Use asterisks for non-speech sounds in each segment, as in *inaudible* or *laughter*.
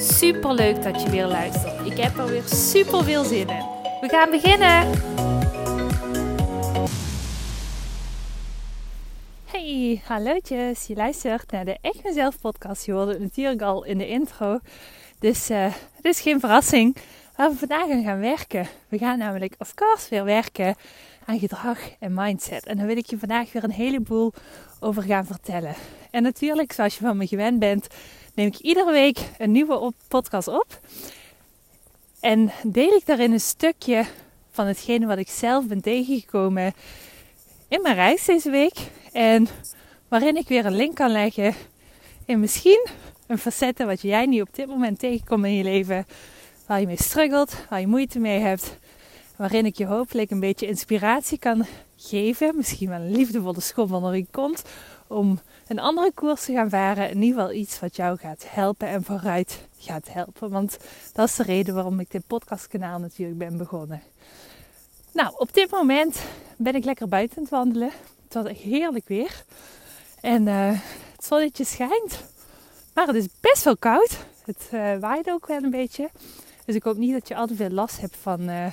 Super leuk dat je weer luistert. Ik heb er weer super veel zin in. We gaan beginnen. Hey, hallootjes. Je luistert naar de Echt Mezelf podcast. Je hoorde het natuurlijk al in de intro. Dus uh, het is geen verrassing waar we vandaag aan gaan werken. We gaan namelijk, of course, weer werken aan gedrag en mindset. En daar wil ik je vandaag weer een heleboel over gaan vertellen. En natuurlijk, zoals je van me gewend bent, neem ik iedere week een nieuwe podcast op. En deel ik daarin een stukje van hetgene wat ik zelf ben tegengekomen in mijn reis deze week. En waarin ik weer een link kan leggen in misschien een facette wat jij niet op dit moment tegenkomt in je leven. Waar je mee struggelt, waar je moeite mee hebt. Waarin ik je hopelijk een beetje inspiratie kan geven. Misschien wel een liefdevolle schop onder je kont. Om een andere koers te gaan varen. In ieder geval iets wat jou gaat helpen en vooruit gaat helpen. Want dat is de reden waarom ik dit podcastkanaal natuurlijk ben begonnen. Nou, op dit moment ben ik lekker buiten het wandelen. Het was echt heerlijk weer. En uh, het zonnetje schijnt. Maar het is best wel koud. Het uh, waait ook wel een beetje. Dus ik hoop niet dat je al te veel last hebt van uh,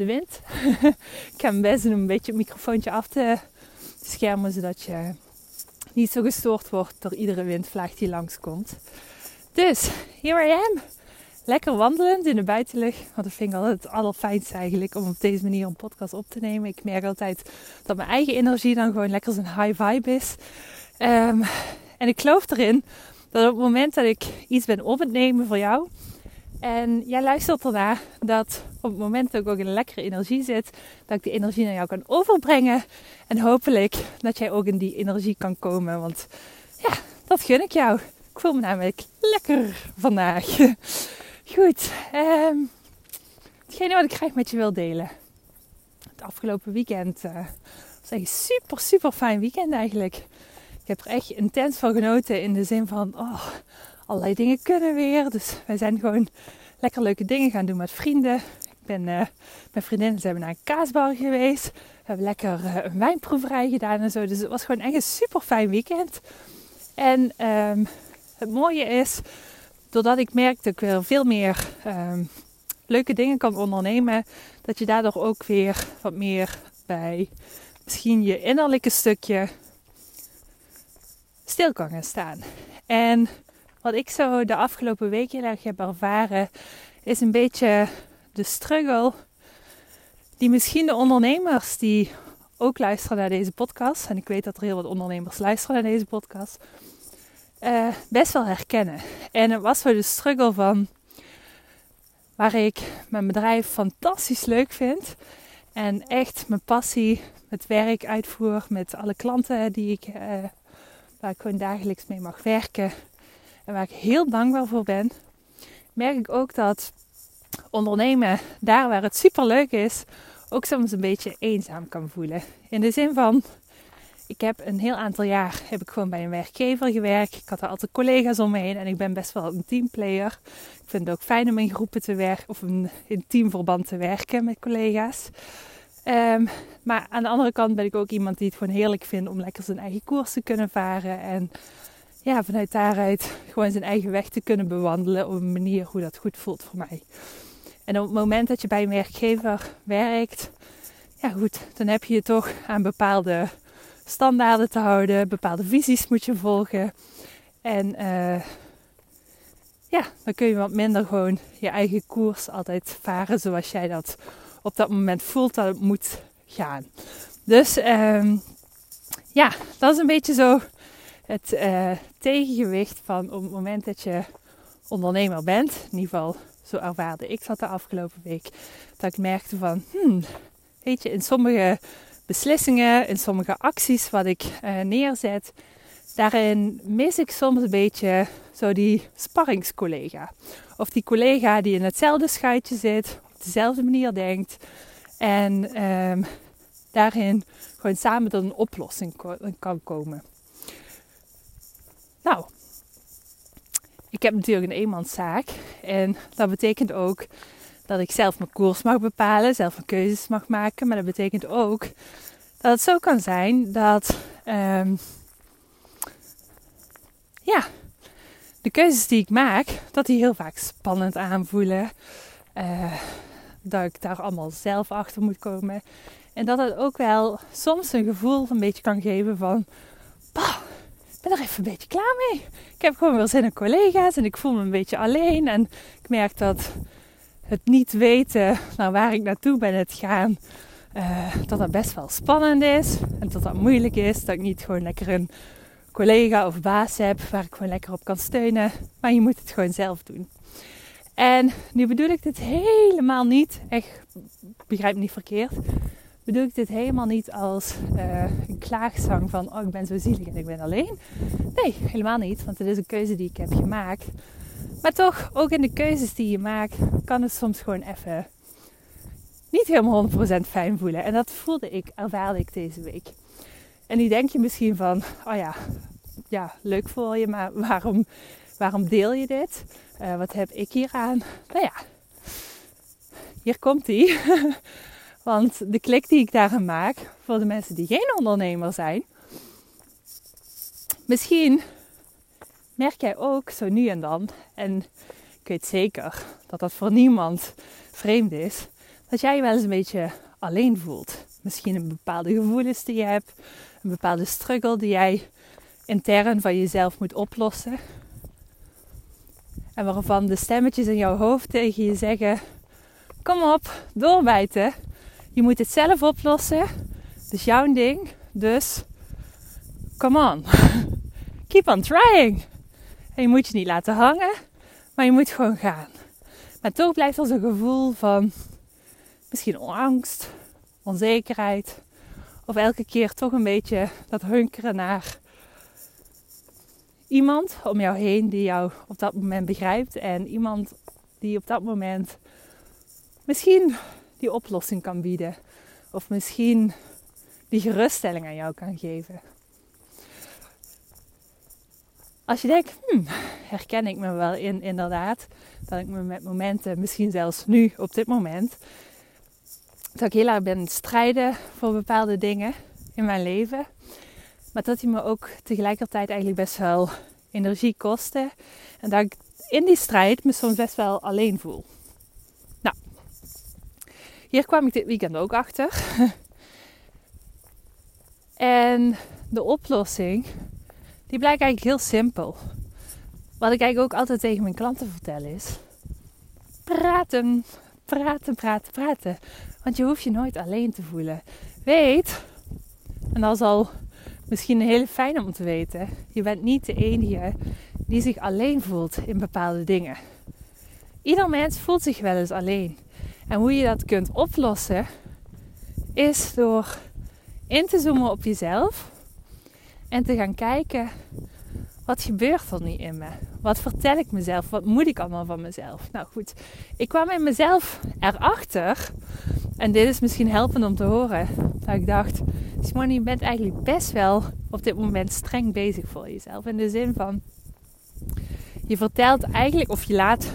de wind. *laughs* ik ga best een beetje het microfoontje af te schermen. Zodat je niet zo gestoord wordt door iedere windvlaag die langskomt. Dus, here I am. Lekker wandelend in de buitenlucht. Want dat vind ik altijd het allerfijnste eigenlijk om op deze manier een podcast op te nemen. Ik merk altijd dat mijn eigen energie dan gewoon lekker zo'n high vibe is. Um, en ik geloof erin dat op het moment dat ik iets ben op het nemen voor jou. En jij luistert ernaar dat op het moment dat ik ook een lekkere energie zit, dat ik die energie naar jou kan overbrengen. En hopelijk dat jij ook in die energie kan komen. Want ja, dat gun ik jou. Ik voel me namelijk lekker vandaag. *laughs* Goed, um, hetgene wat ik graag met je wil delen. Het afgelopen weekend uh, was een super, super fijn weekend eigenlijk. Ik heb er echt intens van genoten in de zin van, oh, allerlei dingen kunnen weer. Dus wij zijn gewoon lekker leuke dingen gaan doen met vrienden. Ik ben uh, met vriendinnen zijn we naar een kaasbar geweest. We hebben lekker uh, een wijnproeverij gedaan en zo. Dus het was gewoon echt een super fijn weekend. En um, het mooie is, doordat ik merk dat ik weer veel meer um, leuke dingen kan ondernemen, dat je daardoor ook weer wat meer bij misschien je innerlijke stukje stil kan gaan staan. En wat ik zo de afgelopen weken heb ervaren, is een beetje de struggle die misschien de ondernemers die ook luisteren naar deze podcast, en ik weet dat er heel wat ondernemers luisteren naar deze podcast, uh, best wel herkennen. En het was zo de struggle van waar ik mijn bedrijf fantastisch leuk vind en echt mijn passie, met werk uitvoer, met alle klanten die ik, uh, waar ik gewoon dagelijks mee mag werken en waar ik heel dankbaar voor ben, merk ik ook dat ondernemen daar waar het super leuk is, ook soms een beetje eenzaam kan voelen. In de zin van, ik heb een heel aantal jaar heb ik gewoon bij een werkgever gewerkt. Ik had er altijd collega's om me heen en ik ben best wel een teamplayer. Ik vind het ook fijn om in groepen te werken of in teamverband te werken met collega's. Um, maar aan de andere kant ben ik ook iemand die het gewoon heerlijk vindt om lekker zijn eigen koers te kunnen varen. En ja, vanuit daaruit gewoon zijn eigen weg te kunnen bewandelen op een manier hoe dat goed voelt voor mij. En op het moment dat je bij een werkgever werkt, ja goed, dan heb je je toch aan bepaalde standaarden te houden, bepaalde visies moet je volgen. En uh, ja, dan kun je wat minder gewoon je eigen koers altijd varen zoals jij dat op dat moment voelt dat het moet gaan. Dus um, ja, dat is een beetje zo het uh, tegengewicht van op het moment dat je ondernemer bent. In ieder geval, zo ervaarde ik dat de afgelopen week. Dat ik merkte van, hmm, weet je, in sommige beslissingen, in sommige acties wat ik uh, neerzet, daarin mis ik soms een beetje zo die sparringscollega. Of die collega die in hetzelfde schuitje zit, op dezelfde manier denkt. En ehm, daarin gewoon samen tot een oplossing kan komen. Nou, ik heb natuurlijk een eenmanszaak. En dat betekent ook dat ik zelf mijn koers mag bepalen, zelf mijn keuzes mag maken. Maar dat betekent ook dat het zo kan zijn dat um, ja, de keuzes die ik maak, dat die heel vaak spannend aanvoelen. Uh, dat ik daar allemaal zelf achter moet komen. En dat het ook wel soms een gevoel een beetje kan geven van... Bah, ben er even een beetje klaar mee. Ik heb gewoon wel zin in collega's en ik voel me een beetje alleen. En ik merk dat het niet weten naar waar ik naartoe ben het gaan... Uh, dat dat best wel spannend is. En dat dat moeilijk is. Dat ik niet gewoon lekker een collega of baas heb waar ik gewoon lekker op kan steunen. Maar je moet het gewoon zelf doen. En nu bedoel ik dit helemaal niet, echt, begrijp me niet verkeerd, bedoel ik dit helemaal niet als uh, een klaagzang van, oh ik ben zo zielig en ik ben alleen. Nee, helemaal niet, want het is een keuze die ik heb gemaakt. Maar toch, ook in de keuzes die je maakt, kan het soms gewoon even niet helemaal 100% fijn voelen. En dat voelde ik, ervaarde ik deze week. En nu denk je misschien van, oh ja, ja, leuk voor je, maar waarom, waarom deel je dit? Uh, wat heb ik hier aan? Nou ja, hier komt ie. *laughs* Want de klik die ik daarin maak voor de mensen die geen ondernemer zijn. Misschien merk jij ook zo nu en dan, en ik weet zeker dat dat voor niemand vreemd is, dat jij je wel eens een beetje alleen voelt. Misschien een bepaalde gevoelens die je hebt, een bepaalde struggle die jij intern van jezelf moet oplossen. En waarvan de stemmetjes in jouw hoofd tegen je zeggen: Kom op, doorbijten. Je moet het zelf oplossen. Het is jouw ding. Dus, come on. *laughs* Keep on trying. En je moet je niet laten hangen, maar je moet gewoon gaan. Maar toch blijft er zo'n gevoel van misschien angst, onzekerheid. Of elke keer toch een beetje dat hunkeren naar iemand om jou heen die jou op dat moment begrijpt. En iemand die op dat moment misschien die oplossing kan bieden. Of misschien die geruststelling aan jou kan geven. Als je denkt, hmm, herken ik me wel in, inderdaad. Dat ik me met momenten, misschien zelfs nu op dit moment, dat ik heel erg ben strijden voor bepaalde dingen in mijn leven. Maar dat die me ook tegelijkertijd eigenlijk best wel energie kosten. En dat ik in die strijd me soms best wel alleen voel. Hier kwam ik dit weekend ook achter. *laughs* en de oplossing, die blijkt eigenlijk heel simpel. Wat ik eigenlijk ook altijd tegen mijn klanten vertel is: praten, praten, praten, praten. Want je hoeft je nooit alleen te voelen. Weet, en dat is al misschien een hele fijne om te weten. Je bent niet de enige die zich alleen voelt in bepaalde dingen. Ieder mens voelt zich wel eens alleen. En hoe je dat kunt oplossen, is door in te zoomen op jezelf en te gaan kijken wat gebeurt er nu in me? Wat vertel ik mezelf? Wat moet ik allemaal van mezelf? Nou goed, ik kwam in mezelf erachter. En dit is misschien helpend om te horen. Dat ik dacht, Simone, je bent eigenlijk best wel op dit moment streng bezig voor jezelf. In de zin van, je vertelt eigenlijk of je laat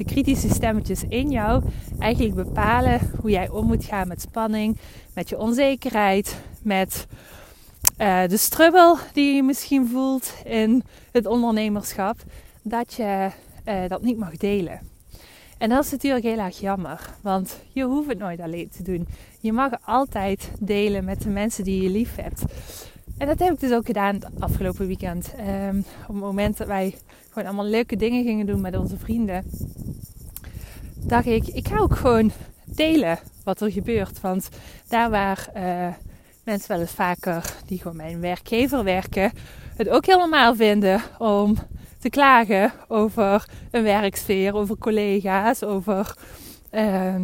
de kritische stemmetjes in jou eigenlijk bepalen hoe jij om moet gaan met spanning, met je onzekerheid, met uh, de strubbel die je misschien voelt in het ondernemerschap, dat je uh, dat niet mag delen. En dat is natuurlijk heel erg jammer, want je hoeft het nooit alleen te doen. Je mag altijd delen met de mensen die je lief hebt. En dat heb ik dus ook gedaan het afgelopen weekend. Um, op het moment dat wij gewoon allemaal leuke dingen gingen doen met onze vrienden, dacht ik, ik ga ook gewoon delen wat er gebeurt. Want daar waar uh, mensen wel eens vaker, die gewoon mijn werkgever werken, het ook helemaal vinden om te klagen over een werksfeer, over collega's, over uh,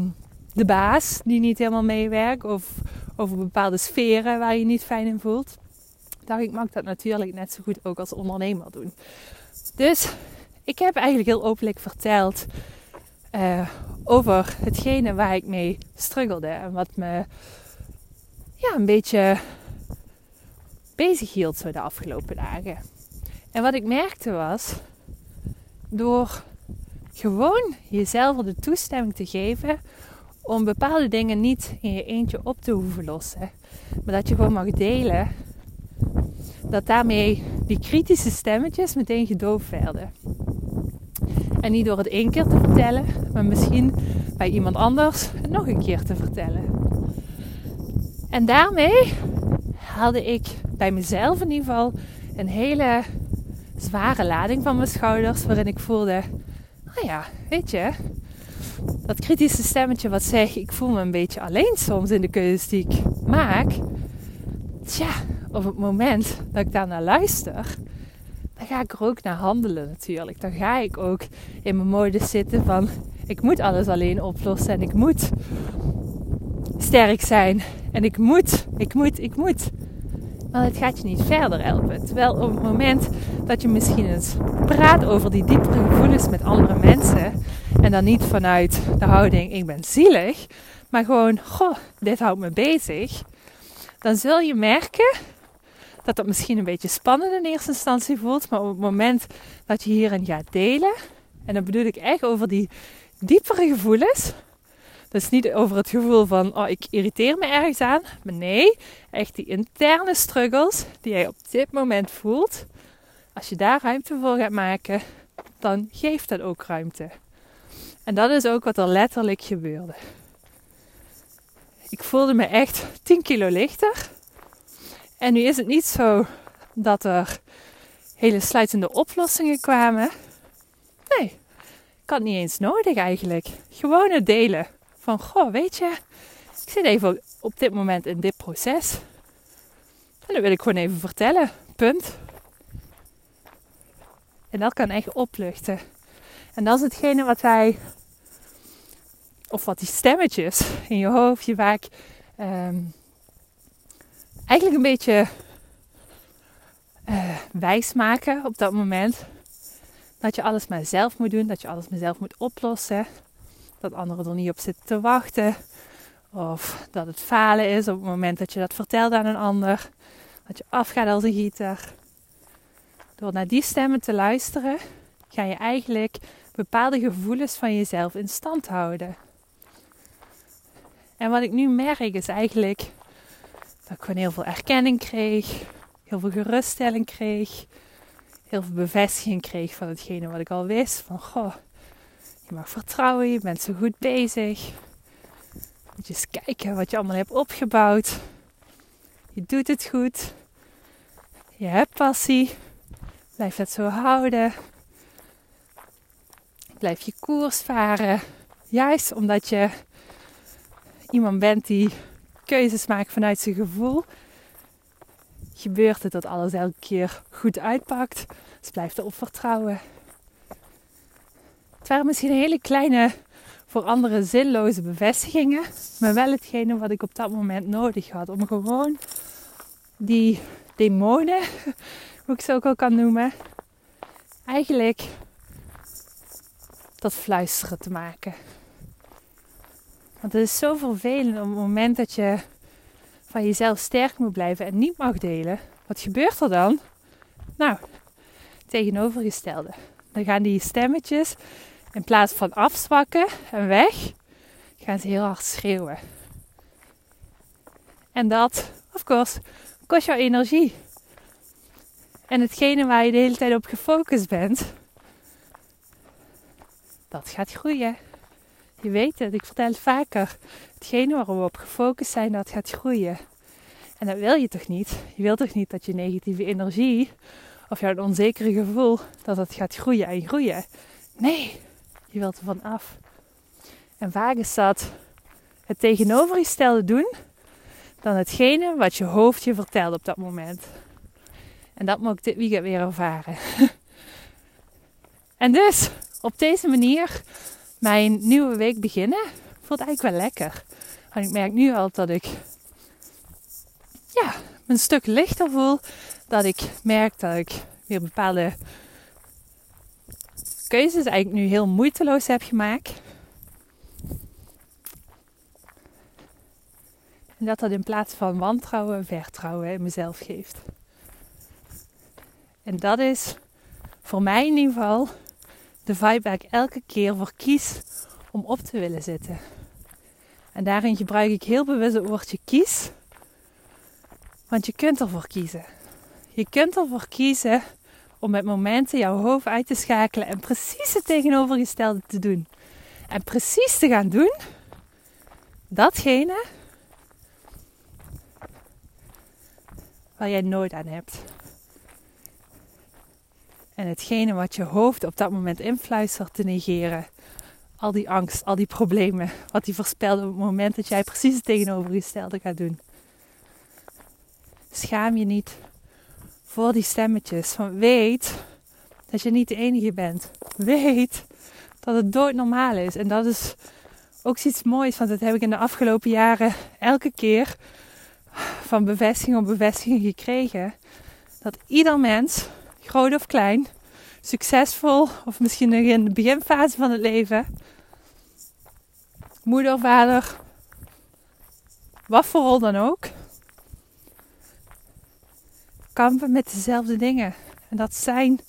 de baas die niet helemaal meewerkt of over bepaalde sferen waar je niet fijn in voelt. dacht ik mag dat natuurlijk net zo goed ook als ondernemer doen. Dus ik heb eigenlijk heel openlijk verteld uh, over hetgene waar ik mee struggelde en wat me ja, een beetje bezig hield zo de afgelopen dagen. En wat ik merkte was, door gewoon jezelf de toestemming te geven om bepaalde dingen niet in je eentje op te hoeven lossen, maar dat je gewoon mag delen, dat daarmee die kritische stemmetjes meteen gedoofd werden. En niet door het één keer te vertellen, maar misschien bij iemand anders nog een keer te vertellen. En daarmee haalde ik bij mezelf in ieder geval een hele zware lading van mijn schouders, waarin ik voelde, nou ja, weet je, dat kritische stemmetje wat zegt, ik voel me een beetje alleen soms in de keuzes die ik maak. Tja, op het moment dat ik daar naar luister, dan ga ik er ook naar handelen natuurlijk. Dan ga ik ook in mijn modus zitten van ik moet alles alleen oplossen en ik moet sterk zijn en ik moet, ik moet, ik moet. Maar het gaat je niet verder helpen. Terwijl op het moment dat je misschien eens praat over die diepere gevoelens met andere mensen en dan niet vanuit de houding ik ben zielig, maar gewoon goh, dit houdt me bezig, dan zul je merken dat dat misschien een beetje spannend in eerste instantie voelt. Maar op het moment dat je hierin gaat delen, en dan bedoel ik echt over die diepere gevoelens. Dus niet over het gevoel van, oh, ik irriteer me ergens aan. Maar nee, echt die interne struggles die jij op dit moment voelt. Als je daar ruimte voor gaat maken, dan geeft dat ook ruimte. En dat is ook wat er letterlijk gebeurde. Ik voelde me echt 10 kilo lichter. En nu is het niet zo dat er hele sluitende oplossingen kwamen. Nee, ik had niet eens nodig eigenlijk. Gewoon het delen van, goh, weet je, ik zit even op dit moment in dit proces. En dat wil ik gewoon even vertellen. Punt. En dat kan echt opluchten. En dat is hetgene wat wij, of wat die stemmetjes in je hoofd je vaak eigenlijk een beetje uh, wijs maken op dat moment. Dat je alles maar zelf moet doen, dat je alles maar zelf moet oplossen. Dat anderen er niet op zitten te wachten. Of dat het falen is op het moment dat je dat vertelt aan een ander. Dat je afgaat als een gieter. Door naar die stemmen te luisteren, ga je eigenlijk bepaalde gevoelens van jezelf in stand houden. En wat ik nu merk is eigenlijk dat ik gewoon heel veel erkenning kreeg, heel veel geruststelling kreeg, heel veel bevestiging kreeg van hetgene wat ik al wist. Van goh, je mag vertrouwen, je bent zo goed bezig. Moet je eens kijken wat je allemaal hebt opgebouwd. Je doet het goed. Je hebt passie. Blijf dat zo houden. Blijf je koers varen. Juist omdat je iemand bent die keuzes maakt vanuit zijn gevoel, gebeurt het dat alles elke keer goed uitpakt. Dus blijf erop vertrouwen. Het waren misschien hele kleine, voor anderen zinloze bevestigingen, maar wel hetgene wat ik op dat moment nodig had om gewoon die demonen, *laughs* hoe ik ze ook al kan noemen, eigenlijk tot fluisteren te maken. Want het is zo vervelend op het moment dat je van jezelf sterk moet blijven en niet mag delen. Wat gebeurt er dan? Nou, tegenovergestelde. Dan gaan die stemmetjes in plaats van afzwakken en weg, gaan ze heel hard schreeuwen. En dat, of course, kost jou energie. En hetgene waar je de hele tijd op gefocust bent, dat gaat groeien. Je weet het, ik vertel het vaker. Hetgene waar we op gefocust zijn, dat gaat groeien. En dat wil je toch niet? Je wilt toch niet dat je negatieve energie of jouw onzekere gevoel, dat het gaat groeien en groeien? Nee, je wilt er van af. En vaak is dat het tegenovergestelde doen dan hetgene wat je hoofd je vertelt op dat moment. En dat moet ik dit weer ervaren. *laughs* en dus, op deze manier mijn nieuwe week beginnen voelt eigenlijk wel lekker. Want ik merk nu al dat ik ja, een stuk lichter voel. dat ik merk dat ik weer bepaalde keuzes eigenlijk nu heel moeiteloos heb gemaakt. En dat dat in plaats van wantrouwen vertrouwen in mezelf geeft. En dat is voor mij in ieder geval de vibe waar ik elke keer voor kies om op te willen zitten. En daarin gebruik ik heel bewust het woordje kies. Want je kunt ervoor kiezen. Je kunt ervoor kiezen om met momenten jouw hoofd uit te schakelen en precies het tegenovergestelde te doen. En precies te gaan doen datgene waar jij nooit aan hebt. En hetgene wat je hoofd op dat moment influistert te negeren. Al die angst, al die problemen, wat die voorspelt op het moment dat jij precies het tegenovergestelde gaat doen. Schaam je niet voor die stemmetjes. Weet dat je niet de enige bent. Weet dat het doodnormaal is. En dat is ook iets moois, want dat heb ik in de afgelopen jaren elke keer van bevestiging op bevestiging gekregen. Dat ieder mens, groot of klein, succesvol of misschien nog in de beginfase van het leven, moeder, vader, wat voor rol dan ook, kampen met dezelfde dingen. En dat zijn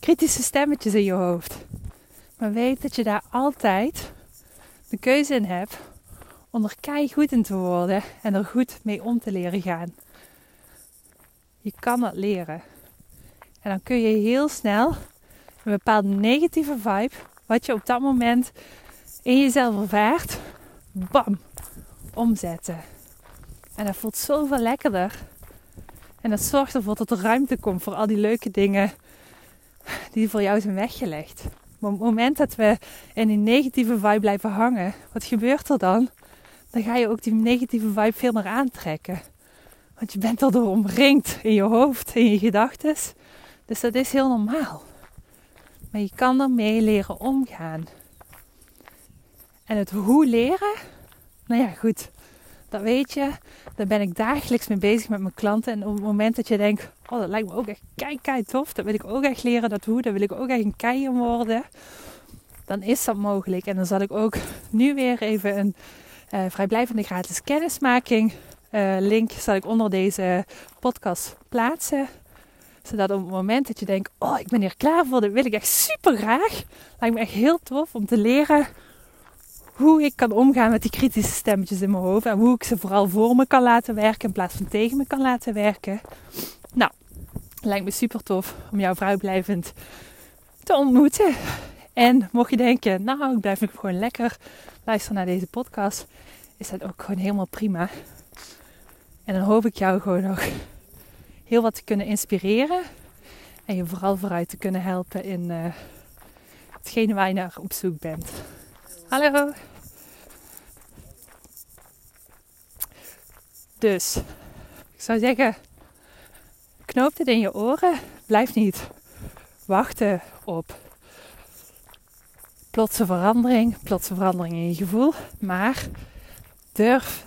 kritische stemmetjes in je hoofd. Maar weet dat je daar altijd de keuze in hebt om er goed in te worden en er goed mee om te leren gaan. Je kan dat leren. En dan kun je heel snel een bepaalde negatieve vibe, wat je op dat moment in jezelf ervaart, bam, omzetten. En dat voelt zoveel lekkerder. En dat zorgt ervoor dat er ruimte komt voor al die leuke dingen die voor jou zijn weggelegd. Maar op het moment dat we in die negatieve vibe blijven hangen, wat gebeurt er dan? Dan ga je ook die negatieve vibe veel meer aantrekken. Want je bent erdoor omringd in je hoofd, in je gedachten. Dus dat is heel normaal. Maar je kan ermee leren omgaan. En het hoe leren, nou ja, goed. Dat weet je. Daar ben ik dagelijks mee bezig met mijn klanten. En op het moment dat je denkt, oh dat lijkt me ook echt kei, kei tof. Dat wil ik ook echt leren, dat hoe. Dat wil ik ook echt een kei worden. Dan is dat mogelijk. En dan zal ik ook nu weer even een uh, vrijblijvende gratis kennismaking uh, link zal ik onder deze podcast plaatsen. Zodat op het moment dat je denkt, oh ik ben hier klaar voor, dat wil ik echt super graag. Lijkt me echt heel tof om te leren hoe ik kan omgaan met die kritische stemmetjes in mijn hoofd. En hoe ik ze vooral voor me kan laten werken in plaats van tegen me kan laten werken. Nou, lijkt me super tof om jou vrijblijvend te ontmoeten. En mocht je denken, nou ik blijf nog gewoon lekker luisteren naar deze podcast. Is dat ook gewoon helemaal prima. En dan hoop ik jou gewoon nog heel wat te kunnen inspireren. En je vooral vooruit te kunnen helpen in uh, hetgene waar je naar op zoek bent. Hallo. Dus, ik zou zeggen, knoop het in je oren. Blijf niet wachten op plotse verandering, plotse verandering in je gevoel. Maar durf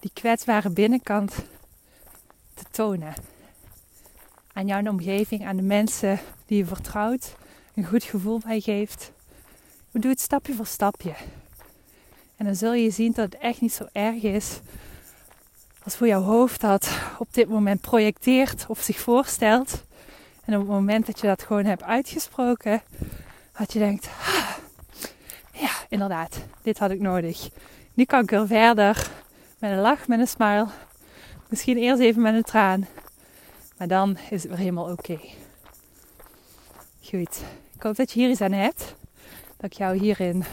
die kwetsbare binnenkant te tonen. Aan jouw omgeving, aan de mensen die je vertrouwt, een goed gevoel bij geeft. Doe het stapje voor stapje. En dan zul je zien dat het echt niet zo erg is als voor jouw hoofd dat op dit moment projecteert of zich voorstelt. En op het moment dat je dat gewoon hebt uitgesproken, dat je denkt, ah, ja, inderdaad, dit had ik nodig. Nu kan ik weer verder met een lach, met een smile. Misschien eerst even met een traan. Maar dan is het weer helemaal oké. Goed. Ik hoop dat je hier iets aan hebt. Dat ik jou hierin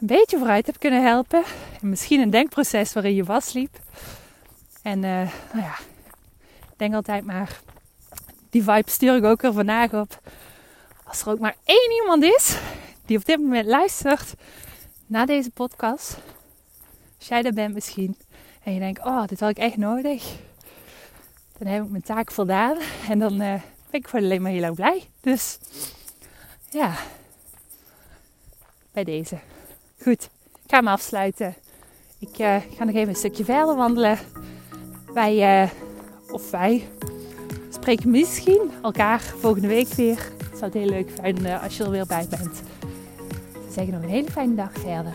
een beetje vooruit heb kunnen helpen. En misschien een denkproces waarin je vastliep. En uh, nou ja, denk altijd maar, die vibe stuur ik ook er vandaag op. Als er ook maar één iemand is die op dit moment luistert naar deze podcast. Als jij er bent misschien. En je denkt, oh, dit had ik echt nodig. Dan heb ik mijn taak voldaan. En dan uh, ben ik gewoon alleen maar heel erg blij. Dus ja, bij deze. Goed, ik ga me afsluiten. Ik uh, ga nog even een stukje verder wandelen. Wij, uh, of wij, spreken misschien elkaar volgende week weer. Ik zou het heel leuk vinden als je er weer bij bent. We zeggen nog een hele fijne dag verder